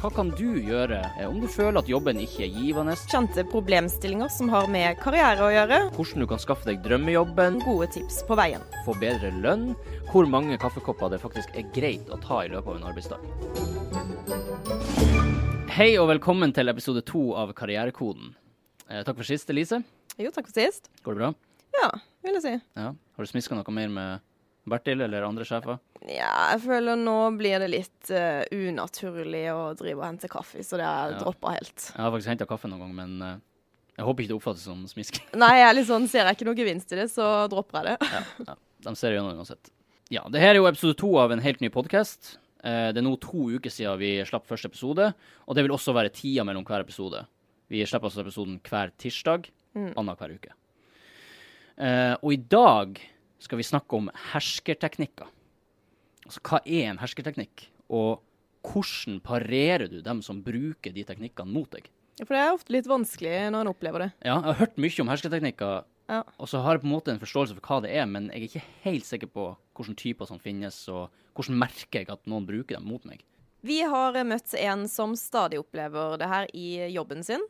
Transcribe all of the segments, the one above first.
Hva kan du gjøre eh, om du føler at jobben ikke er givende? Kjente problemstillinger som har med karriere å gjøre. Hvordan du kan skaffe deg drømmejobben? Gode tips på veien. Få bedre lønn? Hvor mange kaffekopper det faktisk er greit å ta i løpet av en arbeidsdag? Hei og velkommen til episode to av Karrierekoden. Eh, takk for sist, Elise. Jo, takk for sist. Går det bra? Ja, vil jeg si. Ja. Har du smiska noe mer med Bertil eller andre sjefer? Ja, jeg føler nå blir det litt uh, unaturlig å drive og hente kaffe, så det har jeg Ja. droppa helt. Jeg har faktisk henta kaffe noen gang, men uh, jeg håper ikke det oppfattes som smisk. Nei, jeg er litt sånn, ser jeg ikke noe gevinst i det, så dropper jeg det. ja, ja. De ser gjennom uansett. Ja, det her er jo episode to av en helt ny podkast. det er nå to uker siden vi slapp første episode, og det vil også være tida mellom hver episode. Vi slipper altså episoden hver tirsdag annenhver uke. Eh, og i dag skal vi snakke om herskerteknikker. Altså, hva er en herskerteknikk, og hvordan parerer du dem som bruker de teknikkene mot deg? For det er ofte litt vanskelig når en opplever det. Ja, jeg har hørt mye om hersketeknikker, Ja. og så har jeg på en måte en forståelse for hva det er, men jeg er ikke helt sikker på hvilke typer som finnes, og hvordan merker jeg at noen bruker dem mot meg. Vi har møtt en som stadig opplever det her i jobben sin.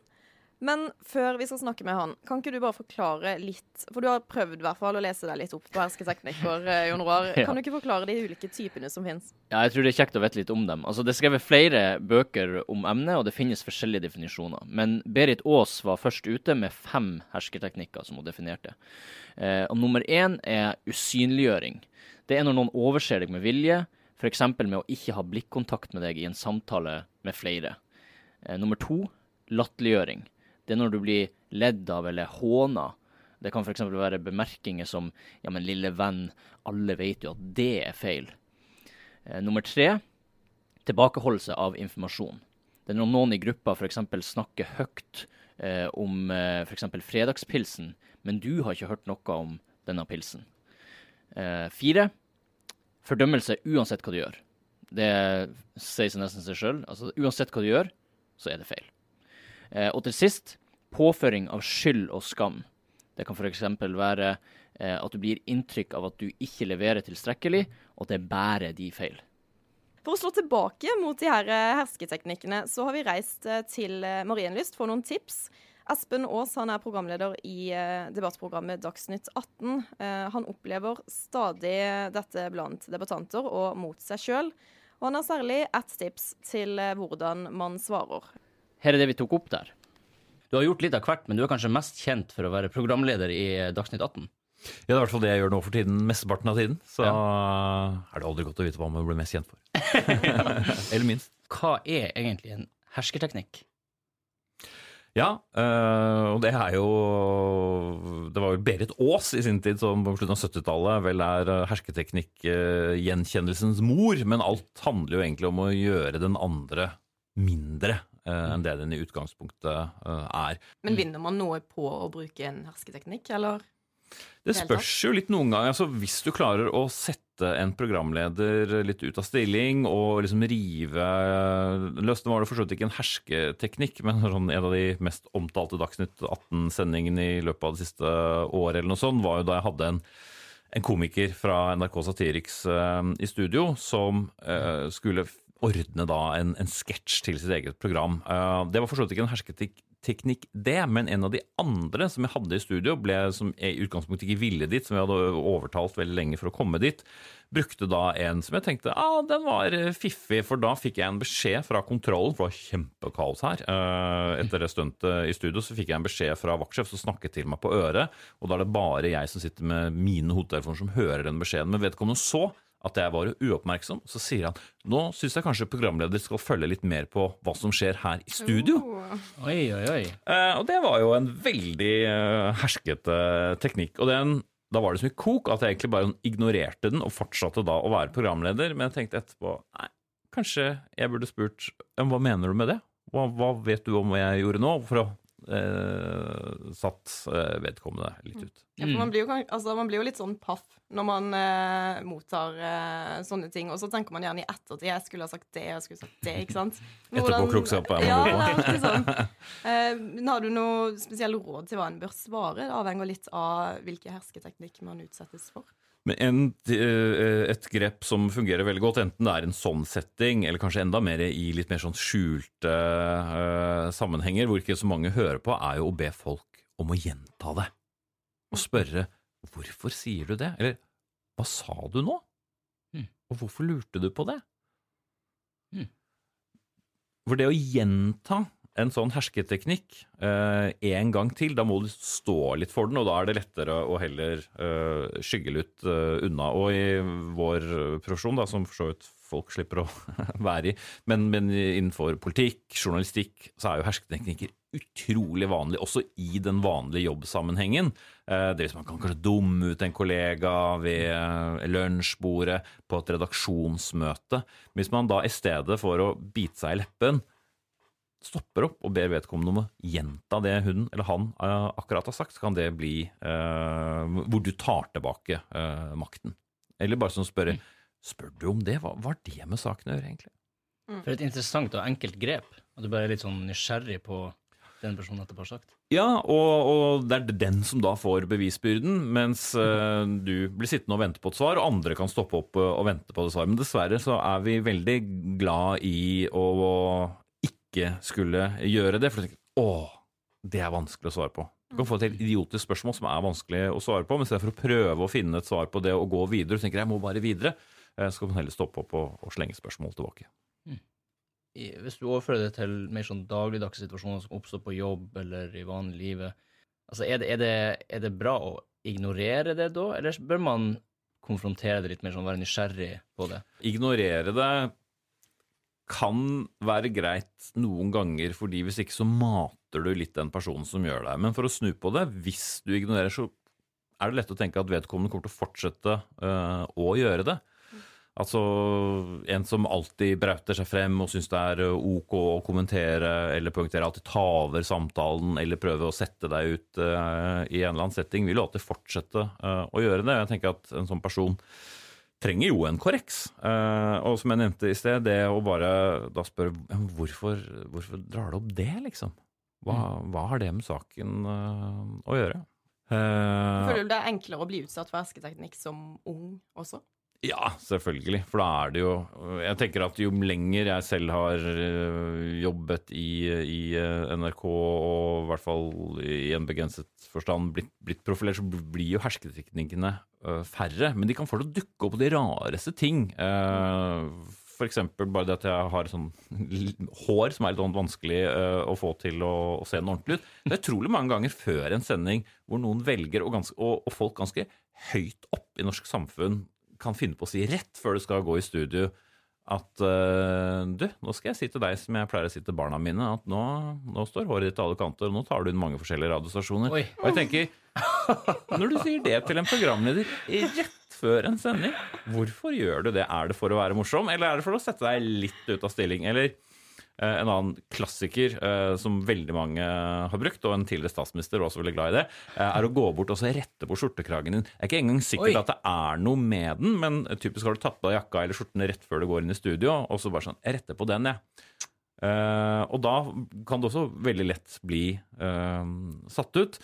Men før vi skal snakke med han, kan ikke du bare forklare litt For du har prøvd i hvert fall å lese deg litt opp på hersketeknikker, eh, Jon Roar. Kan du ikke forklare de ulike typene som finnes? Ja, jeg tror det er kjekt å vite litt om dem. Altså, det er skrevet flere bøker om emnet, og det finnes forskjellige definisjoner. Men Berit Aas var først ute med fem hersketeknikker som hun definerte. Eh, og nummer én er usynliggjøring. Det er når noen overser deg med vilje, f.eks. med å ikke ha blikkontakt med deg i en samtale med flere. Eh, nummer to latterliggjøring. Det er når du blir ledd av eller håna. Det kan f.eks. være bemerkinger som 'ja, men lille venn, alle vet jo at det er feil'. Eh, nummer tre tilbakeholdelse av informasjon. Det er når noen i gruppa f.eks. snakker høyt eh, om eh, f.eks. fredagspilsen, men du har ikke hørt noe om denne pilsen. Eh, fire fordømmelse uansett hva du gjør. Det sier seg nesten seg sjøl. Altså, uansett hva du gjør, så er det feil. Eh, og til sist påføring av skyld og skam. Det kan f.eks. være eh, at du blir inntrykk av at du ikke leverer tilstrekkelig, og at det bærer de feil. For å slå tilbake mot de her eh, hersketeknikkene, så har vi reist eh, til eh, Marienlyst for noen tips. Espen Aas han er programleder i debattprogrammet Dagsnytt 18. Eh, han opplever stadig dette blant debattanter og mot seg sjøl. Og han har særlig ett tips til hvordan man svarer. Her er det vi tok opp der. Du har gjort litt av hvert, men du er kanskje mest kjent for å være programleder i eh, Dagsnytt 18. Ja, det er i hvert fall det jeg gjør nå for tiden, mesteparten av tiden. Så er det aldri godt å vite hva man blir mest kjent for. Eller minst. Hva er egentlig en hersketeknikk? Ja, øh, og det er jo Det var jo Berit Aas i sin tid som på slutten av 70-tallet vel er øh, hersketeknikk øh, gjenkjennelsens mor, men alt handler jo egentlig om å gjøre den andre mindre øh, enn det den i utgangspunktet øh, er. Men vinner man noe på å bruke en hersketeknikk, eller? Det spørs jo litt noen ganger. Altså, hvis du klarer å sette en programleder litt ut av stilling og liksom rive løs var det for så vidt ikke en hersketeknikk, men sånn en av de mest omtalte Dagsnytt 18-sendingene i løpet av det siste året eller noe sånt, var jo da jeg hadde en en komiker fra NRK Satiriks uh, i studio som uh, skulle ordne da en, en sketsj til sitt eget program. Eh, det var for så vidt ikke en hersketeknikk, det, men en av de andre som jeg hadde i studio, ble, som i utgangspunktet ikke ville dit, som jeg hadde overtalt veldig lenge for å komme dit, brukte da en som jeg tenkte ah, den var eh, fiffig, for da fikk jeg en beskjed fra kontrollen, for det var kjempekaos her. Eh, Etter det stuntet i studio så fikk jeg en beskjed fra vaktsjef som snakket til meg på øret, og da er det bare jeg som sitter med mine hodetelefoner som hører den beskjeden. Men vedkommende så at jeg var uoppmerksom, så sier han nå syns jeg kanskje programleder skal følge litt mer på hva som skjer her i studio. Oi, oi, oi. Eh, og det var jo en veldig eh, herskete teknikk. Og den da var det så mye kok at jeg egentlig bare ignorerte den og fortsatte da å være programleder. Men jeg tenkte etterpå nei, kanskje jeg burde spurt hva mener du med det? Hva, hva vet du om hva jeg gjorde nå? For å eh, satt eh, vedkommende litt ut. Ja, for man blir, jo, altså, man blir jo litt sånn paff når man eh, mottar eh, sånne ting. Og så tenker man gjerne i ettertid jeg skulle ha sagt det, jeg skulle ha sagt det, ikke sant? Etterpåklokskap er ja, på. det er sånn. Eh, har du noe spesielle råd til hva en bør svare? Det avhenger litt av hvilken hersketeknikk man utsettes for. Men en, eh, et grep som fungerer veldig godt, enten det er en sånn setting, eller kanskje enda mer i litt mer sånn skjulte eh, sammenhenger, hvor ikke så mange hører på, er jo å be folk om å gjenta det. Og spørre 'hvorfor sier du det?' eller 'hva sa du nå?' Mm. Og hvorfor lurte du på det? Mm. For det å gjenta en sånn hersketeknikk eh, en gang til, da må du stå litt for den, og da er det lettere å heller eh, skygge litt eh, unna. Og i vår profesjon, da, som for så vidt folk slipper å være i, men, men innenfor politikk, journalistikk, så er jo hersketeknikker utrolig vanlig, også i den vanlige jobbsammenhengen. Eh, det hvis man kan kanskje dumme ut en kollega ved eh, lunsjbordet på et redaksjonsmøte. Hvis man da i stedet for å bite seg i leppen, stopper opp og ber vedkommende om å gjenta det hun eller han eh, akkurat har sagt, så kan det bli eh, hvor du tar tilbake eh, makten. Eller bare sånn spørre Spør du om det? Hva har det med saken å gjøre, egentlig? For et interessant og enkelt grep. At du bare er litt sånn nysgjerrig på den personen etterpå har sagt. Ja, og, og det er den som da får bevisbyrden, mens eh, du blir sittende og vente på et svar, og andre kan stoppe opp eh, og vente på det svaret. Men dessverre så er vi veldig glad i å ikke skulle gjøre det, for du tenker å, det er vanskelig å svare på. Du kan få et helt idiotisk spørsmål som er vanskelig å svare på, men i stedet for å prøve å finne et svar på det og gå videre, du tenker jeg må bare videre, eh, så kan man heller stoppe opp og, og slenge spørsmål tilbake. I, hvis du overfører det til mer sånn dagligdagse situasjoner som oppstår på jobb eller i vanlig livet, altså er det, er, det, er det bra å ignorere det da, eller bør man konfrontere det litt mer sånn, være nysgjerrig på det? ignorere det kan være greit noen ganger, fordi hvis ikke så mater du litt den personen som gjør det. Men for å snu på det, hvis du ignorerer, så er det lett å tenke at vedkommende kommer til å fortsette øh, å gjøre det. Altså en som alltid brauter seg frem og syns det er øh, ok å kommentere eller poengtere, alltid ta over samtalen eller prøve å sette deg ut øh, i en eller annen setting, vil jo alltid fortsette øh, å gjøre det. Jeg tenker at en sånn person trenger jo en korreks. Eh, og som jeg nevnte i sted, det å bare da spørre hvorfor, hvorfor drar du opp det, liksom? Hva, hva har det med saken eh, å gjøre? Eh, Føler du det er enklere å bli utsatt for hersketeknikk som ung også? Ja, selvfølgelig. For da er det jo Jeg tenker at jo lenger jeg selv har eh, jobbet i, i eh, NRK, og i hvert fall i en begrenset forstand blitt, blitt profilert, så blir jo hersketeknikkene eh, færre. Men de kan å dukke opp på de rareste ting. F.eks. bare det at jeg har sånn hår som er litt sånn vanskelig å få til å, å se noe ordentlig ut. Det er utrolig mange ganger før en sending hvor noen velger, og, ganske, og, og folk ganske høyt opp i norsk samfunn kan finne på å si rett før du skal gå i studio at uh, du, nå skal jeg si til deg som jeg pleier å si til barna mine, at nå, nå står håret ditt til alle kanter, og nå tar du inn mange forskjellige radiostasjoner. Oi. Og jeg tenker, når du sier det til en programleder rett før en sending, hvorfor gjør du det? Er det for å være morsom, eller er det for å sette deg litt ut av stilling? Eller en annen klassiker eh, som veldig mange har brukt, og en tidligere statsminister var også veldig glad i det, eh, er å gå bort og så rette på skjortekragen din. Jeg er ikke engang sikker på at det er noe med den, men typisk har du tatt på deg jakka eller skjorten rett før du går inn i studio, og så bare sånn Jeg retter på den, jeg. Eh, og da kan det også veldig lett bli eh, satt ut.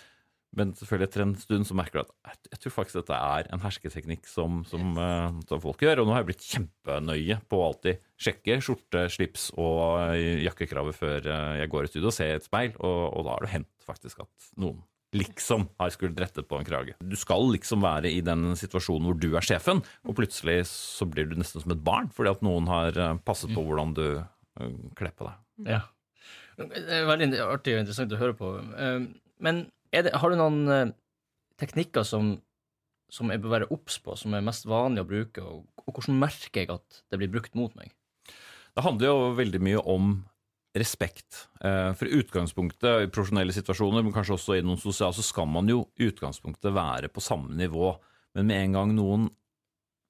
Men selvfølgelig etter en stund så merker du at jeg, tror faktisk dette er en hersketeknikk som, som, eh, som folk gjør. Og nå har jeg blitt kjempenøye på å alltid sjekke skjorte, slips og eh, jakkekravet før eh, jeg går i studio og ser et speil, og, og da har det hendt faktisk at noen liksom har skullet rettet på en krage. Du skal liksom være i den situasjonen hvor du er sjefen, og plutselig så blir du nesten som et barn fordi at noen har passet på hvordan du kler på deg. Ja. Det er veldig artig og interessant å høre på. Men det, har du noen eh, teknikker som, som jeg bør være obs på, som er mest vanlig å bruke, og, og hvordan merker jeg at det blir brukt mot meg? Det handler jo veldig mye om respekt. Eh, For utgangspunktet, i profesjonelle situasjoner, men kanskje også i noen sosiale, så skal man jo i utgangspunktet være på samme nivå. Men med en gang noen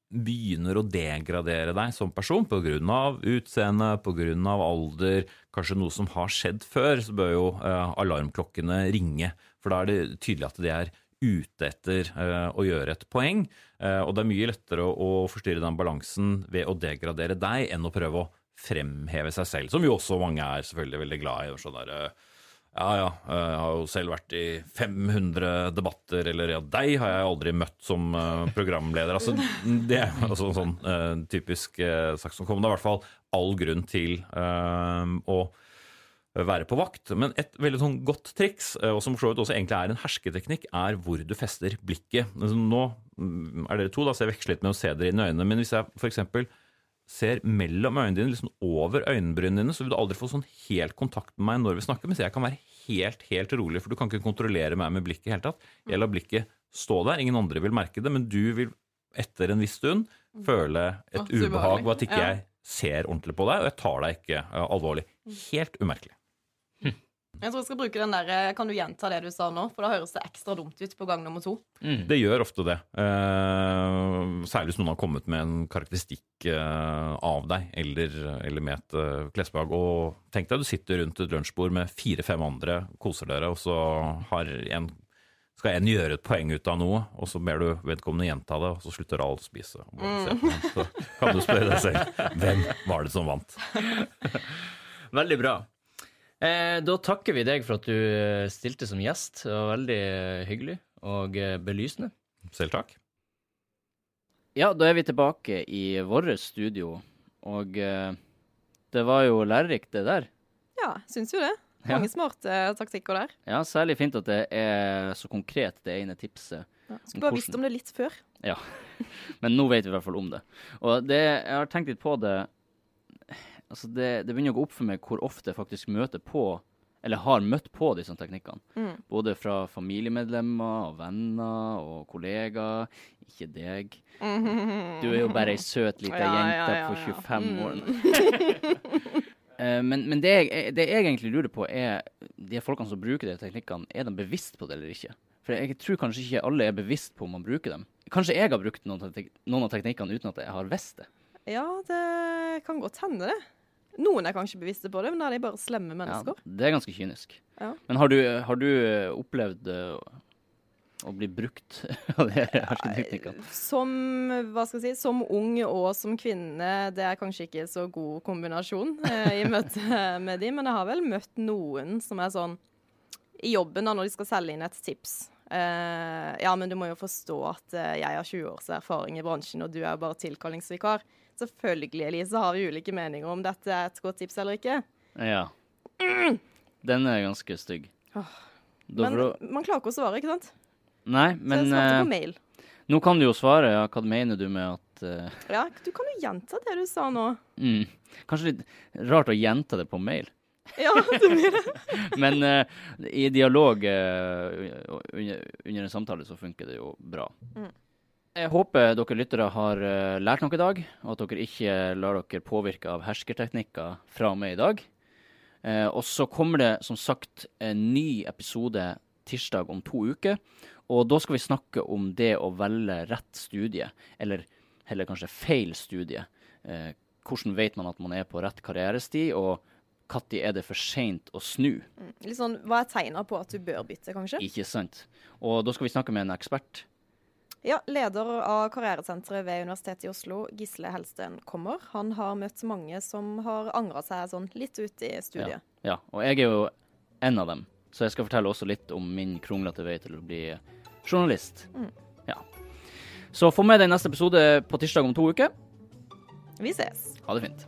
begynner å degradere deg som person pga. utseende, pga. alder, kanskje noe som har skjedd før, så bør jo eh, alarmklokkene ringe. For da er det tydelig at de er ute etter eh, å gjøre et poeng. Eh, og det er mye lettere å, å forstyrre den balansen ved å degradere deg enn å prøve å fremheve seg selv, som jo også mange er selvfølgelig veldig glad i. Sånn der, eh, ja, ja, jeg har jo selv vært i 500 debatter, eller ja, deg har jeg aldri møtt som eh, programleder. Altså, det er altså en sånn eh, typisk sak som kommer. Det er i hvert fall all grunn til uh, å være på vakt. Men et veldig sånn godt triks, eh, og som for så også egentlig er en hersketeknikk, er hvor du fester blikket. Altså, nå mm, er dere to, da, så jeg veksler litt med å se dere inn i øynene. Men hvis jeg for eksempel ser mellom øynene dine, liksom over øyenbrynene dine, så vil du aldri få sånn helt kontakt med meg når vi snakker, mens jeg kan være helt, helt rolig, for du kan ikke kontrollere meg med blikket i hele tatt. Jeg lar blikket stå der, ingen andre vil merke det, men du vil etter en viss stund føle et ubehag ved at ikke jeg ser ordentlig på deg, og jeg tar deg ikke eh, alvorlig. Helt umerkelig. Jeg tror jeg skal bruke den der eh, Kan du gjenta det du sa nå? For da høres det ekstra dumt ut på gang nummer to. Mm. Det gjør ofte det. Eh, særlig hvis noen har kommet med en karakteristikk eh, av deg, eller, eller med et eh, klesplagg. Og tenk deg du sitter rundt et lunsjbord med fire-fem andre, koser dere, og så har en, skal en gjøre et poeng ut av noe, og så ber du vedkommende gjenta det, og så slutter alle å spise. Den. Så kan du spørre deg selv hvem var det som vant. Veldig bra. Eh, da takker vi deg for at du eh, stilte som gjest. Det var veldig eh, hyggelig og belysende. Selv takk. Ja, da er vi tilbake i vårt studio, og eh, det var jo lærerikt, det der. Ja, syns jo det. Ja. Mange smarte taktikker der. Ja, særlig fint at det er så konkret, det ene tipset. Ja. Skulle bare visst om det litt før. Ja, men nå vet vi i hvert fall om det. Og det, jeg har tenkt litt på det Altså, det, det begynner å gå opp for meg hvor ofte jeg faktisk møter på, eller har møtt på disse teknikkene. Mm. Både fra familiemedlemmer og venner og kollegaer. Ikke deg. Du er jo bare ei søt lita Ja, ja, jente ja, på 25 år. Mm. år. men men det, jeg, det jeg egentlig lurer på, er de folkene som bruker de teknikkene, er de bevisst på det eller ikke? For jeg tror kanskje ikke alle er bevisst på om man bruker dem. Kanskje jeg har brukt noen, noen av teknikkene uten at jeg har visst det. Ja, det kan godt hende, det. Noen er kanskje bevisste på det, men da er de bare slemme mennesker. Ja, det er ganske kynisk. Ja. Men har du, har du eh, opplevd eh, å bli brukt av de hersketeknikkene? Som, hva skal jeg si, som ung og som kvinne, det er kanskje ikke så god kombinasjon eh, i møte med de, men jeg har vel møtt noen som er sånn i jobben da, når de skal selge inn et tips. Eh, ja, men du må jo forstå at eh, jeg har 20 års erfaring i bransjen, og du er jo bare tilkallingsvikar. Selvfølgelig, Elise, har vi ulike meninger om dette er et godt tips eller ikke. Ja. Den er ganske stygg. Oh. Men du- man klarer ikke å svare, ikke sant? Nei, Så men jeg svarte eh, på mail. nå kan du jo svare. Ja, hva mener du med at uh... Ja, du kan jo gjenta det du sa nå. mm, Kanskje litt rart å gjenta det på mail. Ja, det blir det. Men uh, i dialog uh, under, under en samtale så funker det jo bra. Mm. Jeg håper dere lyttere har uh, lært noe i dag, og at dere ikke lar dere påvirke av herskerteknikker fra og med i dag. Uh, og så kommer det som sagt en ny episode tirsdag om to uker. Og da skal vi snakke om det å velge rett studie, eller heller kanskje feil studie. Uh, hvordan vet man at man er på rett karrierestid, og når er det for seint å snu? Litt sånn, Hva er tegna på at du bør bytte, kanskje? Ikke sant? Og da skal vi snakke med en ekspert. Ja, Leder av karrieresenteret ved Universitetet i Oslo, Gisle Helsten, kommer. Han har møtt mange som har angra seg sånn litt ut i studiet. ja. Og jeg er jo en av dem, så jeg skal fortelle også litt om min kronglete vei til å bli journalist. Ja. Så få med deg neste episode på tirsdag om to uker. Vi ses. Ha det fint.